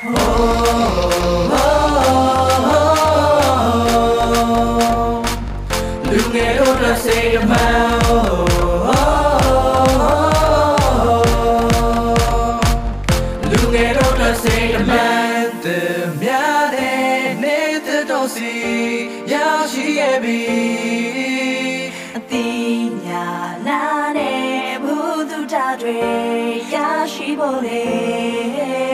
လူငယ်တို့အတွက်စိတ်အမှန်လူငယ်တို့အတွက်စိတ်အမှန်တမြတဲ့နေတဲ့တော့စီရောက်ရှိရဲ့ပြီအတိညာနာနဲ့ဘုသူတာတွေရရှိဖို့လေ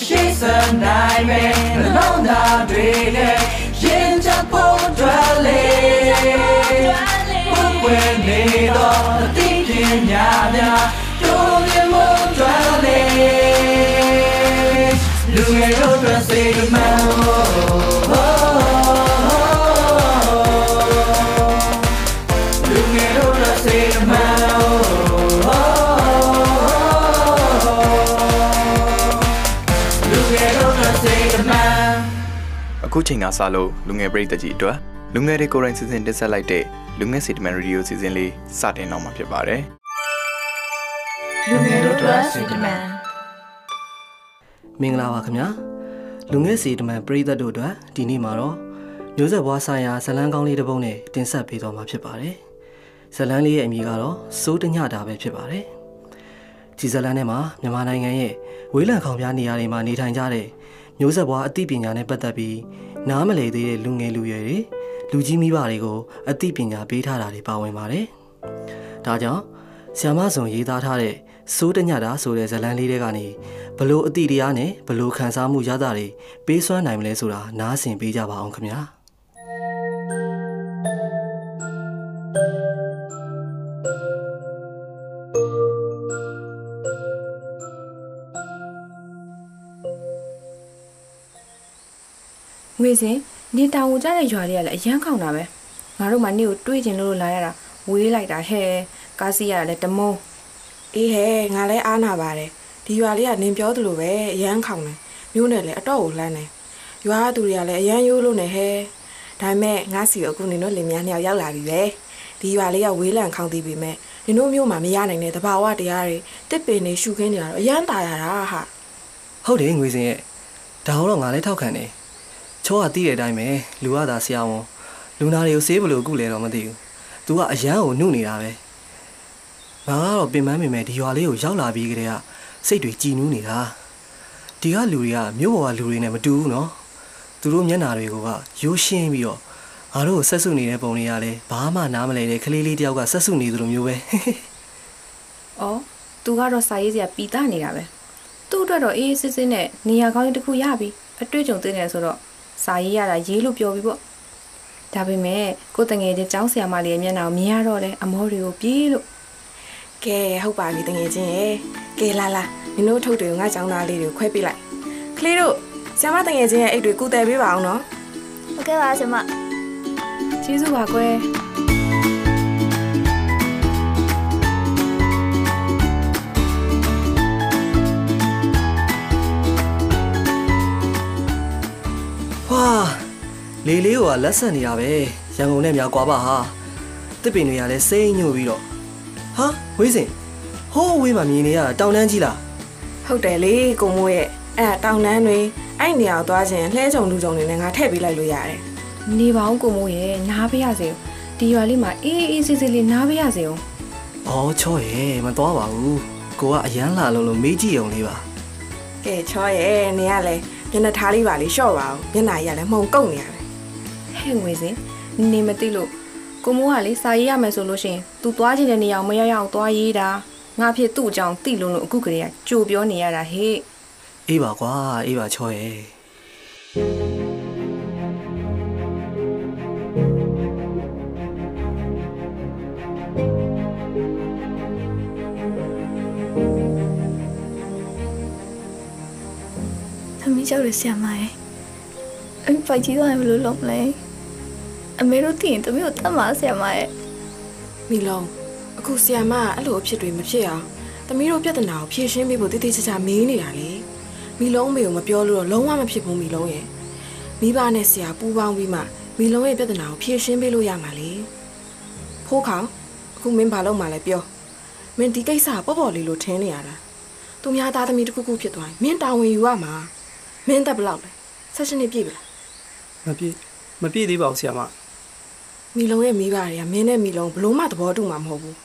ရှိစနိုင်မယ်နှလုံးသားတွေနဲ့ရင်ချဖို့တွေ့လေဘုကွယ်နေတော့အသိပညာများတို့မြင်မှုတွေ့လေလူငယ်တို့အတွက်စိတ်မှန် အခုချိန်ကစလို့လူငယ်ပရိသတ်ကြီးအတွက်လူငယ်တွေကိုယ်တိုင်စီစဉ်တင်ဆက်လိုက်တဲ့လူငယ်စီတမန်ရေဒီယိုစီစဉ်လေးစတင်တော့မှာဖြစ်ပါတယ်လူငယ်တို့အတွက်စိတ်တမန်မင်္ဂလာပါခင်ဗျာလူငယ်စီတမန်ပရိသတ်တို့အတွက်ဒီနေ့မှာတော့မျိုးဆက်ဘွားဆိုင်ရာဇလန်းကောင်းလေးတစ်ပုဒ်နဲ့တင်ဆက်ပေးတော့မှာဖြစ်ပါတယ်ဇလန်းလေးရဲ့အမည်ကတော့စိုးတညတာပဲဖြစ်ပါတယ်ဒီဇလန်းထဲမှာမြန်မာနိုင်ငံရဲ့ဝေးလံခေါင်ပြားနေရာတွေမှာနေထိုင်ကြတဲ့ မျိုးဆက်ဘွားအသိပညာနဲ့ပတ်သက်ပြီးနားမလည်သေးတဲ့လူငယ်လူရွယ်တွေလူကြီးမိဘတွေကိုအသိပညာပေးထားတာတွေပါဝင်ပါတယ်ဒါကြောင့်ဆီယမဇွန်ရေးသားထားတဲ့စိုးတညတာဆိုတဲ့ဇလန်းလေးတွေကနေဘလို့အတိတရားနဲ့ဘလို့ခံစားမှုရတာတွေပေးစွမ်းနိုင်မလဲဆိုတာနားဆင်ပေးကြပါအောင်ခင်ဗျာ ငွေစင်နေတောင်ကိုကြားတဲ့ရွာလေးကလည်းအရန်ခေါင်တာပဲငါတို့မှနေကိုတွေးကျင်လို့လာရတာဝေးလိုက်တာဟဲ့ကားစီရတာလည်းတမုံ အေးဟဲ့ငါလည်းအားနာပါတယ်ဒီရွာလေးကနင်ပြောသလိုပဲအရန်ခေါင်တယ်မျိုးနဲ့လည်းအတော့ကိုလှမ်းတယ်ရွာကသူတွေကလည်းအရန်ရိုးလို့နေဟဲ့ဒါပေမဲ့ငါစီကိုအခုနင်တို့လင်မယားနှစ်ယောက်ရောက်လာပြီပဲဒီရွာလေးကဝေးလံခေါင်သေးပြီမဲ့နင်တို့မျိုးမှာမရနိုင်တဲ့တဘာဝတရားတွေတစ်ပင်တွေရှုခင်းနေရတော့အရန်ตายရတာဟာ ဟုတ်တယ်ငွေစင်ရဲ့ဒါတော့ငါလည်းထောက်ခံတယ် ချောကတီးတဲ့အတိုင်းပဲလူကသာဆရာဝန်လူနာတွေကိုဆေးဘလို့ကုလဲတော့မသိဘူး။ तू ကအရန်ကိုနှုတ်နေတာပဲ။ငါကတော့ပင်ပန်းပင်မဲ့ဒီရွာလေးကိုရောက်လာပြီးကတည်းကစိတ်တွေကြည်နူးနေတာ။ဒီကလူတွေကမြို့ပေါ်ကလူတွေနဲ့မတူဘူးနော်။သူတို့မျက်နာတွေကရိုးရှင်းပြီးတော့ငါတို့ကိုဆက်ဆုနေတဲ့ပုံတွေကလည်းဘာမှနားမလဲတဲ့ကလေးလေးတယောက်ကဆက်ဆုနေသလိုမျိုးပဲဩသူကတော့စာရေးစရာပီတာနေတာပဲသူ့အတွက်တော့အေးအေးဆေးဆေးနဲ့နေရာကောင်းတစ်ခုရပြီအတွေ့အကြုံသိနေဆိုတော့ စာရေးရတာရေးလို့ပြောပြီးပေါ့ဒါပေမဲ့ကိုယ်တငယ်ချင်းចောင်းဆရာမလေးရဲ့မျက်နှာကိုမြင်ရတော့လေအမောတွေကိုပြေးလို့ကဲဟုတ်ပါပြီတငယ်ချင်းရဲ့ကဲလာလာနင်တို့ထုတ်တွေကိုငါကြောင်းသားလေးတွေကိုခွဲပေးလိုက်ကလေးတို့ဆရာမတငယ်ချင်းရဲ့အိတ်တွေကုတယ်ပေးပါအောင်နော်ဟုတ်ကဲ့ပါဆရာမကျေးဇူးပါကွယ်။ လေလေးကလက်ဆက်နေတာပဲရန်ကုန်နဲ့မြောက်ကွာပါဟာတစ်ပင်တွေကလည်းစိမ့်ညို့ပြီးတော့ဟာဝေးစင်ဟိုးဝေးမှာမြင်နေရတာတောင်တန်းကြီးလားဟုတ်တယ်လေကိုမိုးရဲ့အဲ့ဒါတောင်တန်းတွေအဲ့နေရာကိုသွားခြင်းလှဲကြုံလူကြုံတွေနဲ့ငါထည့်ပေးလိုက်လို့ရတယ်နေပါအောင်ကိုမိုးရဲ့နားပေးရစေဦးဒီရွာလေးမှာအေးအေးဆေးဆေးလေးနားပေးရစေဦး။အော်ချော့ရဲ့မသွားပါဘူး။ကိုကအရန်လာလို့လို့မေးကြည့်အောင်လေးပါကဲချောရဲ့နေရလဲမျက်နှာထားလေးပါလေးရှော့ပါအောင်မျက်နှာကြီးကလည်းမှုံကုတ်နေရတယ် ဟဲ့ငွေစင်နေမသိလို့ကိုမိုးကလေစာရေးရမယ်ဆိုလို့ရှိရင် तू သွားချင်တဲ့နေရာကိုမရောက်ရအောင်သွားရေးတာငါဖြစ်သူ့အကြောင်းသိလို့လို့အခုကလေးကကြိုပြောနေရတာဟေ့။အေးပါကွာအေးပါချော့ရဲ့သမီးကြောက်ရဆရာမရဲ့အမေပိုက်ကြီးသွားရင်ဘယ်လိုလုပ်မလဲ အမေတို့တည်ရင်သမီးကိုတတ်မှာဆရာမရဲ့မိလုံးအခုဆီယမကအဲ့လိုအဖြစ်တွေမဖြစ်အောင်သမီးတို့ပြဿနာကိုဖြေရှင်းပေးဖို့တည်တည်ချာချာမေးနေတာလေမိလုံးအမေကိုမပြောလို့တော့လုံးဝမဖြစ်ဘူးမိလုံးရဲ့မိဘနဲ့ဆရာပူးပေါင်းပြီးမှမိလုံးရဲ့ပြဿနာကိုဖြေရှင်းပေးလို့ရမှာလေဖိုးခေါင်အခုမင်းဘာလုပ်မှလဲပြောမင်းဒီကိစ္စကပေါ့ပေါ့လေးလို့ထင်နေရတာသူများသားသမီးတစ်ခုခုဖြစ်သွားရင်မင်းတာဝန်ယူရမှာမင်းတက်ဘယ်လောက်လဲဆက်ရှင်နေပြည့်ပြီလားမပြည့်မပြည့်သေးပါဘူးဆရာမ မီလုံးရဲ့မိဘတွေကမင်းနဲ့မီလုံးဘလို့မှသဘောတူမှာမဟုတ်ဘူး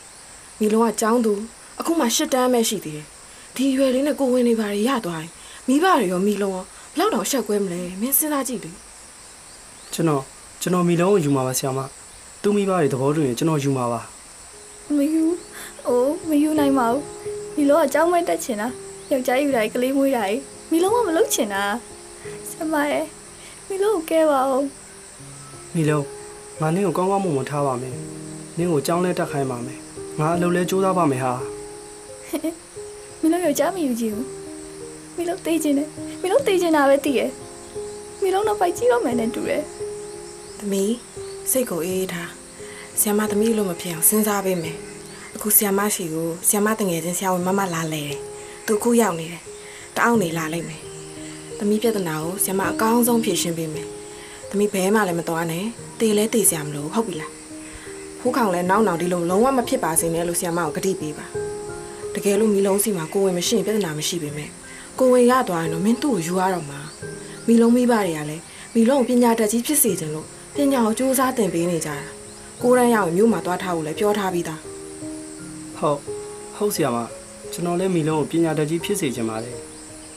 မီလုံးကကျောင်းသူအခုမှရှစ်တန်းပဲရှိသေးတယ်ဒီရွယ်လေးနဲ့ကိုဝင်နေပါရရသွားရင်မိဘတွေရောမီလုံးရောဘလောက်တောင်ရှက်ကွဲမလဲမင်းစဉ်းစားကြည့်လေကျွန်တော်ကျွန်တော်မီလုံးကိုယူမှာပါဆရာမသူ့မိဘတွေသဘောတူရင်ကျွန်တော်ယူမှာပါမယူအိုးမယူနိုင်ပါဘူးမီလုံးကကျောင်းမတက်ချင်တာယောက်ျားယူတိုင်းကလေးမွေးတိုင်းမီလုံးကမလုပ်ချင်တာဆရာမရဲ့မီလုံးကိုကဲပါအောင်မီလုံး ငါနင်းကိုကောင်းကောင်းမွန်မွန်ထားပါမယ်နင်းကိုကြောင်းလဲတက်ခိုင်းပါမယ်ငါအလုပ်လဲစူးစမ်းပါမယ်ဟာမီလုံးယောက်ျားမယူကြည့်ဘူးမီလုံးတေးချင်တယ်မီလုံးတေးချင်တာပဲတည်ရဲ့မီလုံးတော့ပိုက်ကြည့်တော့မယ်နဲ့တူတယ်သမီးစိတ်ကိုအေးအေးထားဆီယမသမီးလို့မဖြစ်အောင်စဉ်းစားပေးမယ်အခုဆီယမရှိကိုဆီယမတငယ်ချင်းဆရာဝန်မမလာလဲတယ်သူအခုရောက်နေတယ်တအောက်နေလာလိုက်မယ်သမီးပြဿနာကိုဆီယမအကောင်းဆုံးဖြေရှင်းပေးမယ် သမီးဘဲမှလည်းမတော်နဲ့တေလဲတေစရာမလိုဟုတ်ပြီလားဖူးခေါင်လဲနောက်နောက်ဒီလိုလုံးဝမဖြစ်ပါစေနဲ့လို့ဆီယမကိုဂတိပေးပါတကယ်လို့မီလုံးစီမှာကိုယ်ဝင်မရှိရင်ပြဿနာမရှိပေမဲ့ကိုယ်ဝင်ရသွားရင်တော့မင်းသူ့ကိုယူရတော့မှာမီလုံးမိဘတွေကလည်းမီလုံးကိုပညာတတ်ကြီးဖြစ်စေချင်လို့ပညာကိုစူးစမ်းသင်ပေးနေကြတာကိုရန်ရောက်ရင်မြို့မှာသွားထားဖို့လည်းပြောထားပြီးသားဟုတ်ဟုတ်ဆရာမကျွန်တော်လည်းမိလုံးကိုပညာတတ်ကြီးဖြစ်စေချင်ပါတယ်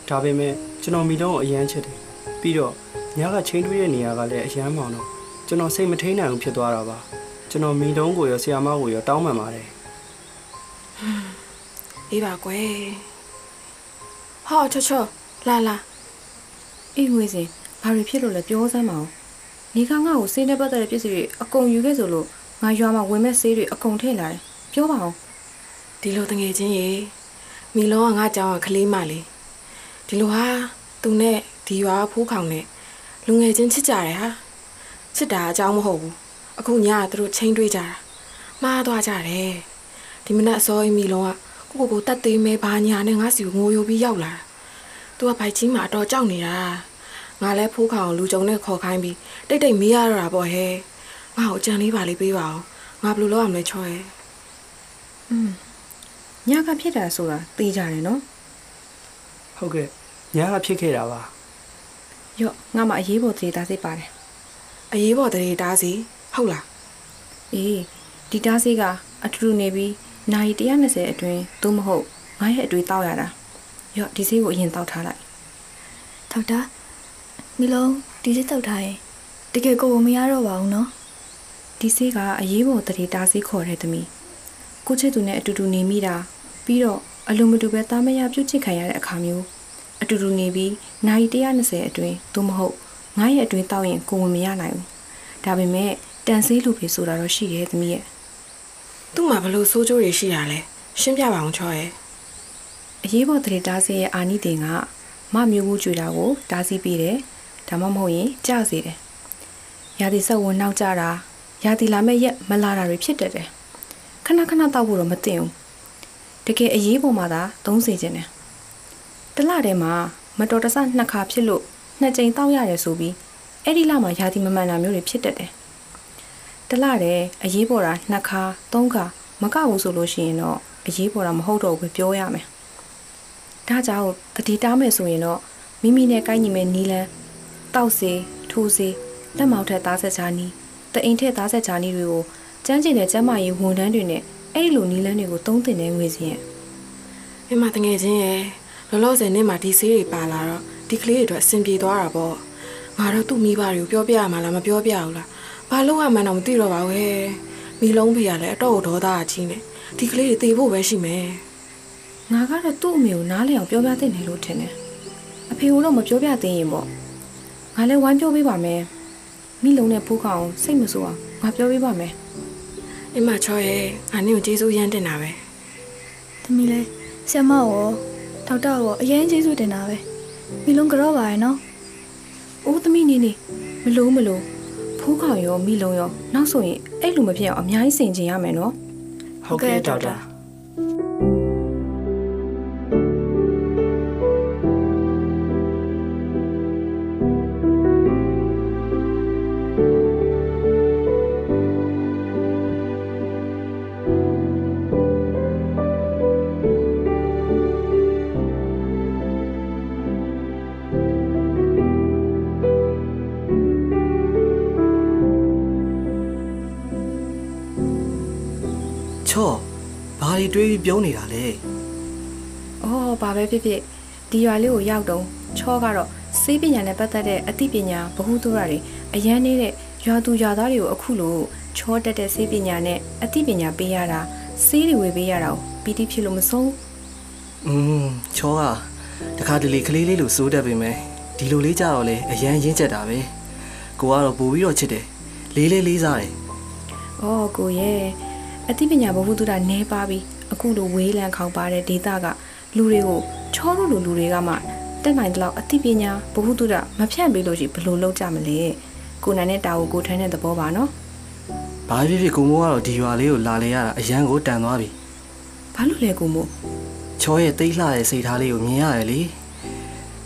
ဒါပေမဲ့ကျွန်တော်မိလုံးကိုအရန်ချစ်တယ်ပြီးတော့ ညကချင်းတွေးတဲ့နေရာကလည်းအရန်မောင်တော့ကျွန်တော်စိတ်မထိန်နိုင်ဘူးဖြစ်သွားတာပါကျွန်တော်မိလုံးကိုရောဆရာမကိုရောတောင်းပန်ပါတယ်အေးပါကွယ်ဟောချောချောလာလာအေးငွေစင်ဘာတွေဖြစ်လို့လဲပြောစမ်းမအောင်နေကငါ့ကိုစေးနေပတ်တဲ့ပစ္စည်းတွေအကုန်ယူခဲ့ဆိုလို့ငါရွာမှာဝင်မဲ့ဆေးတွေအကုန်ထည့်လာတယ်ပြောပါအောင်ဒီလိုတငယ်ချင်းရေမိလုံးကငါကြောင်ကကလေးမလေးဒီလိုဟာသူနဲ့ဒီရွာဖူးခေါင်နဲ့ လူငယ်ချင်းချစ်ကြတယ်ဟာချစ်တာအကြောင်းမဟုတ်ဘူးအခုညကသူတို့ချင်းတွေးကြတာမှားသွားကြတယ်ဒီမနက်အစောကြီးမိလုံးကကိုကိုကိုတတ်သေးမဲဘာညာနဲ့ငါစီကိုငိုယိုပြီးရောက်လာတာသူကဘိုက်ကြီးမှာအတော်ကြောက်နေတာငါလဲဖူးခေါင်လူကြုံနဲ့ခေါ်ခိုင်းပြီးတိတ်တိတ်မေးရတော့တာပေါ့ဟဲ့ငါ့ကိုအကြံလေးပါလေးပေးပါအောင်ငါဘယ်လိုလုပ်ရမလဲချောရဲ့ညကဖြစ်တာဆိုတာသိကြတယ်နော်ဟုတ်ကဲ့ညကဖြစ်ခဲ့တာပါ ရော့ငါမှအရေးပေါ်သေးတာစိတ်ပါတယ်အရေးပေါ်တရေတားစီဟုတ်လားအေးဒီတားဆေးကအထူတူနေပြီးနိုင်120အတွင်းသို့မဟုတ်ငါရဲ့အတွေ့တောက်ရတာရော့ဒီဆေးကိုအရင်တောက်ထားလိုက်ဒေါက်တာမီလုံးဒီစစ်တောက်ထားရင်တကယ်ကိုယ်မရတော့ပါဘူးနော်ဒီဆေးကအရေးပေါ်တရေတားဆေးခေါ်တဲ့သမီးကိုချစ်သူနဲ့အတူတူနေမိတာပြီးတော့အလိုမတူပဲသားမယားပြုတ်ချစ်ခံရတဲ့အခါမျိုးအတူတူနေပြီး နိုင်120အတွင်းသို့မဟုတ်ငါရဲ့အတွင်းတောက်ရင်ကိုဝင်မရနိုင်ဘူးဒါပေမဲ့တန်ဆေးလူပဲဆိုတာတော့ရှိရဲ့သမီးရဲ့သူ့မှာဘလို့စိုးကြိုးတွေရှိတာလဲရှင်းပြပါအောင်ချောရဲ့အရေးပေါ်တရေတားဆေးရဲ့အာနိသင်ကမမျိုးဘူးကြွေတာကိုတားဆီးပေးတယ်ဒါမှမဟုတ်ရင်ကြစေတယ်ရာသီဆက်ဝင်နောက်ကြတာရာသီလာမဲ့ရက်မလာတာတွေဖြစ်တတ်တယ်ခဏခဏတောက်ဖို့တော့မတင်ဘူးတကယ်အရေးပေါ်မှာသာသုံးစေခြင်းတယ်တစ်လတည်းမှာ မတော်တဆနှစ်ခါဖြစ်လို့နှစ်ကြိမ်တောက်ရတယ်ဆိုပြီးအဲ့ဒီလမှာရာသီမမှန်တာမျိုးတွေဖြစ်တတ်တယ်တစ်လတည်းအရေးပေါ်တာနှစ်ခါသုံးခါမကဘူးဆိုလို့ရှိရင်တော့အရေးပေါ်တာမဟုတ်တော့ဘူးပဲပြောရမယ်ဒါကြောင့်တတိတားမယ်ဆိုရင်တော့မိမိနဲ့ကိုင်းညီမဲ့နီလန်းတောက်စေထိုးစေလက်မောက်ထက်သားဆက်ချာနီးတအိမ်ထက်သားဆက်ချာနီးတွေကိုကျန်းကျင်တဲ့ကျမ်းမာရေးဝန်ထမ်းတွေနဲ့အဲ့ဒီလိုနီလန်းတွေကိုသုံးတင်နေငွေစီရင်မိမတငယ်ချင်းရဲ့ လောလောဆယ်နေ့မှာဒီဆေးတွေပါလာတော့ဒီကလေးတွေအတွက်အဆင်ပြေသွားတာပေါ့ငါတော့သူ့မိဘတွေကိုပြောပြရမှာလားမပြောပြဘူးလားဘာလို့ရမှန်းတော့မသိတော့ပါဘူးဟဲ့မိလုံးဖေကလည်းအတော့ဒေါသအချင်းနဲ့ဒီကလေးတွေတေဖို့ပဲရှိမယ်ငါကတော့သူ့အမေကိုနားလည်အောင်ပြောပြသင့်တယ်လို့ထင်တယ်အဖေကတော့မပြောပြသေးရင်ပေါ့ငါလည်းဝိုင်းပြောပေးပါမယ်မိလုံးနဲ့ဖိုးကောင်စိတ်မဆိုးအောင်ငါပြောပေးပါမယ်အိမ်မချောရဲ့ငါနင့်ကိုကျေးဇူးရမ်းတင်တာပဲသမီးလဲဆရာမရော ဒေါက်တာရောအရင်ကျေးဇူးတင်တာပဲမီလုံးကြော့ပါရဲ့နော်အိုးသမီးနေနေမလို့မလို့ဖိုးကောင်ရောမိလုံးရောနောက်ဆိုရင်အဲ့လိုမဖြစ်အောင်အများကြီးစင်ကျင်ရမယ်နော်ဟုတ်ကဲ့ဒေါက်တာ တွေတွေးပြီးပြောနေတာလဲ။အော်ဘာပဲဖြစ်ဖြစ်ဒီရွာလေးကိုရောက်တော့ချောကတော့စေးပညာနဲ့ပတ်သက်တဲ့အသိပညာဗဟုသုတတွေအရန်နေတဲ့ရွာသူရွာသားတွေကိုအခုလိုချောတက်တဲ့စေးပညာနဲ့အသိပညာပေးရတာစေးတွေဝေပေးရတာကိုပီတိဖြစ်လို့မဆုံးဘူးอืมချောကတခါတလေကလေးလေးလို့စိုးတတ်ပေမဲ့ဒီလိုလေးကြတော့လေအရန်ရင်းချက်တာပဲကိုကတော့ပို့ပြီးတော့ချစ်တယ်လေးလေးလေးစားတယ်။အော်ကိုရဲ့အသိပညာဗဟုသုတနဲပါပြီ အခုလိုဝေးလံခေါင်ပါတဲ့ဒေတာကလူတွေကိုချောလို့လူလူတွေကမှတက်နိုင်တဲ့လောက်အသိပညာဗဟုသုတမဖြန့်ပေးလို့ရှိဘယ်လိုလုပ်ကြမလဲ။ကိုနိုင်တဲ့တာကိုကိုထမ်းတဲ့သဘောပါနော်။ဘာဖြစ်ဖြစ်ကိုမိုးကတော့ဒီရွာလေးကိုလာလေရတာအရန်ကိုတန်သွားပြီဘာလို့လဲကိုမို့ချောရဲ့တိတ်လှတဲ့စိတ်ထားလေးကိုမြင်ရတယ်လေ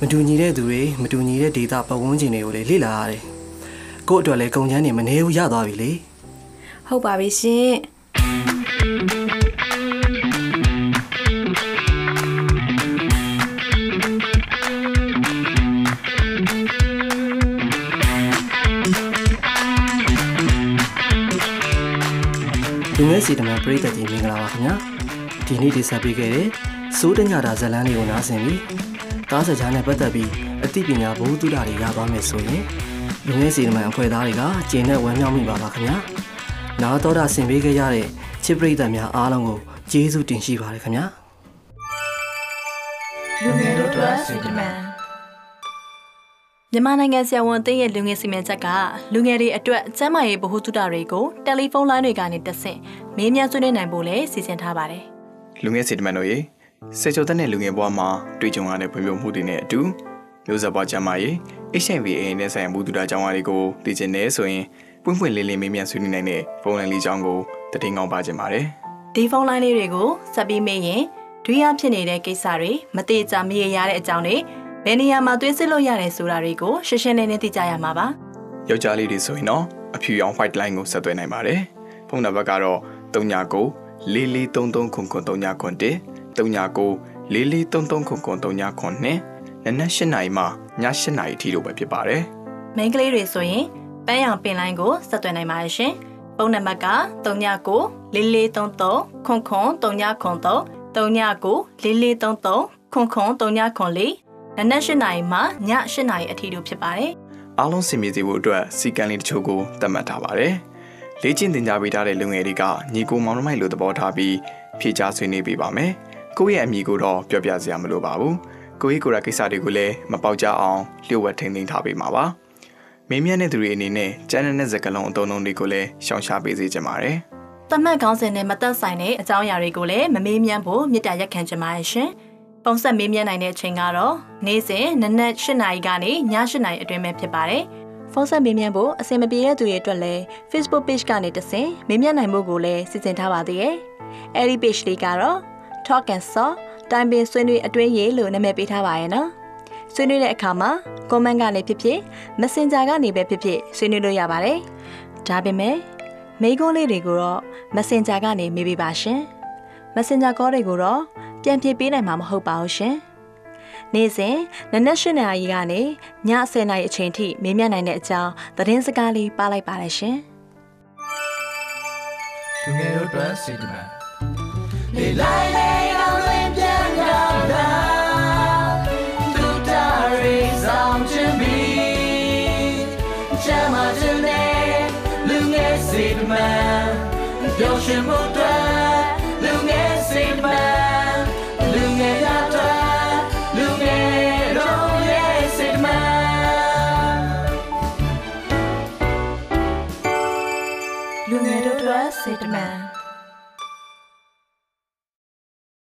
မတူညီတဲ့သူတွေမတူညီတဲ့ဒေတာပတ်ဝန်းကျင်တွေကိုလေလေ့လာရတယ်ကို့အတွက်လည်းကုန်ချမ်းနေမနေဘူးရသွားပြီလေဟုတ်ပါပြီရှင် လူငယ်စီတမန်ပရိသတ်ကြီးမင်္ဂလာပါခင်ဗျာဒီနေ့ဒီဆက်ပေးခဲ့တဲ့စိုးတညတာဇလန်းလေးကိုနားဆင်ပြီးတားစကြားနဲ့ပတ်သက်ပြီးအသိပညာဘုဟုတုဒတွေရသွားမယ်ဆိုရင်လူငယ်စီတမန်အဖွဲ့သားတွေကကျင့်နဲ့ဝမ်းမြောက်မိပါပါခင်ဗျာနာတော်တာဆင်ပေးခဲ့ရတဲ့ချစ်ပရိသတ်များအားလုံးကိုကျေးဇူးတင်ရှိပါတယ်ခင်ဗျာလူငယ်တို့အတွက်စီတမန် မြန်မာနိုင်ငံဆရာဝန်အသင်းရဲ့လူငယ်စီမံချက်ကလူငယ်တွေအတွက်ကျန်းမာရေးဗဟုသုတတွေကိုတယ်လီဖုန်းလိုင်းတွေကနေတဆင့်မေးမြန်းဆွေးနွေးနိုင်ဖို့လည်းစီစဉ်ထားပါတယ်လူငယ်စီတမန်တို့ရေစေချိုသက်တဲ့လူငယ်ဘဝမှာတွေ့ကြုံရတဲ့ဖွံ့ဖြိုးမှုတွေနဲ့အတူမျိုးဆက်ဘဝကျန်းမာရေး HIV AIDS နဲ့ဆိုင်ရာမှုတူတာကြောင်းအားတွေကိုသိချင်နေဆိုရင်ပွင့်ပွင့်လင်းလင်းမေးမြန်းဆွေးနွေးနိုင်တဲ့ဖုန်းလိုင်းလေးကြောင်းကိုတည်ငောင်းပါခြင်းပါတယ်ဒီဖုန်းလိုင်းလေးတွေကိုဆက်ပြီးမေးရင်ဒွိယဖြစ်နေတဲ့ကိစ္စတွေမတိကျမရေရတဲ့အကြောင်းတွေ ဘယ်နေရာမှာသွေးစစ်လို့ရတယ်ဆိုတာတွေကိုရှင်းရှင်းလင်းလင်းသိကြရမှာပါ။ယောက်ျားလေးတွေဆိုရင်တော့အဖြူရောင် white line ကိုဆက်သွယ်နိုင်ပါတယ်။ဖုန်းနံပါတ်ကတော့39 4433ခုခု39ခု1 39 4433ခုခု39ခု2နနက်8နာရီမှည8နာရီထိတို့ပဲဖြစ်ပါတယ်။မိန်းကလေးတွေဆိုရင်ပန်းရောင်ပင်လိုင်းကိုဆက်သွယ်နိုင်ပါတယ်ရှင်ပုံနံပါတ်က39 4433ခွန်ခွန်3903 39 4433ခွန်ခွ န်3904နနက်8နာရီမှည8နာရီအထိတို့ဖြစ်ပါတယ်အားလုံးစင်ပြေစေဖို့အတွက်စီကံလေးတချို့ကိုသတ်မှတ်ထားပါတယ်။လေ့ကျင့်သင်ကြားပေးထားတဲ့လူငယ်တွေကညီကိုမောင်နှမိုက်လိုသဘောထားပြီးဖြေကြားဆွေးနွေးပေးပါမယ်။ကိုယ့်ရဲ့အမိကိုတော့ပြောပြစရာမလိုပါဘူး။ကိုယ့်ရဲ့ကိုယ်ရာကိစ္စတွေကိုလည်းမပေါက်ကြအောင်လျှို့ဝှက်ထိန်းသိမ်းထားပေးမှာပါ။မင်းမြတ်တဲ့သူတွေအနေနဲ့ကျန်းတဲ့စကလုံးအုံလုံးတွေကိုလည်းရှောင်ရှားပေးစေချင်ပါတယ်။တတ်မှတ်ခေါင်းစဉ်နဲ့မသက်ဆိုင်တဲ့အကြောင်းအရာတွေကိုလည်းမမေးမြန်းဖို့မြစ်တာရက်ခံချင်ပါတယ်ရှင် ပုံဆက်မေးမြန်းနိုင်တဲ့အချိန်ကတော့နေ့စဉ်နနက်8နာရီကနေည8နာရီအတွင်းပဲဖြစ်ပါတယ်ဖုန်းဆက်မေးမြန်းဖို့အဆင်မပြေတဲ့သူတွေအတွက်လည်း Facebook page ကနေတဆင့်မေးမြန်းနိုင်မှုကိုလည်းစီစဉ်ထားပါသေးတယ်။အဲဒီ page လေးကတော့ Talk and Saw တိုင်ပင်ဆွေးနွေးအတွင်းရေးလို့နာမည်ပေးထားပါရဲ့နော်။ဆွေးနွေးတဲ့အခါမှာ comment ကနေဖြစ်ဖြစ် Messenger ကနေပဲဖြစ်ဖြစ်ဆွေးနွေးလို့ရပါတယ်။ဒါပေမဲ့မိကုန်းလေးတွေကိုတော့ Messenger ကနေမေးပေးပါရှင်။ Messenger call တွေကိုတော့ ပြန်ဖြေပေးနိုင်မှာမဟုတ်ပါဘူးရှင်။နေ့စဉ်နနက်၈နာရီကနေည10နာရီအချိန်ထိမေးမြန်းနိုင်တဲ့အကြောင်းသတင်းစကားလေးပါလိုက်ပါတယ်ရှင်။လူငယ်တို့အတွက်စီတမန်လေလိုက်လေအောင်လွင်ပြန်ရောက်လာသူတာရီဆောင်ချင်ပြီချမ်းမချင်တဲ့လူငယ်စီတမန်ပျော်ရွှင်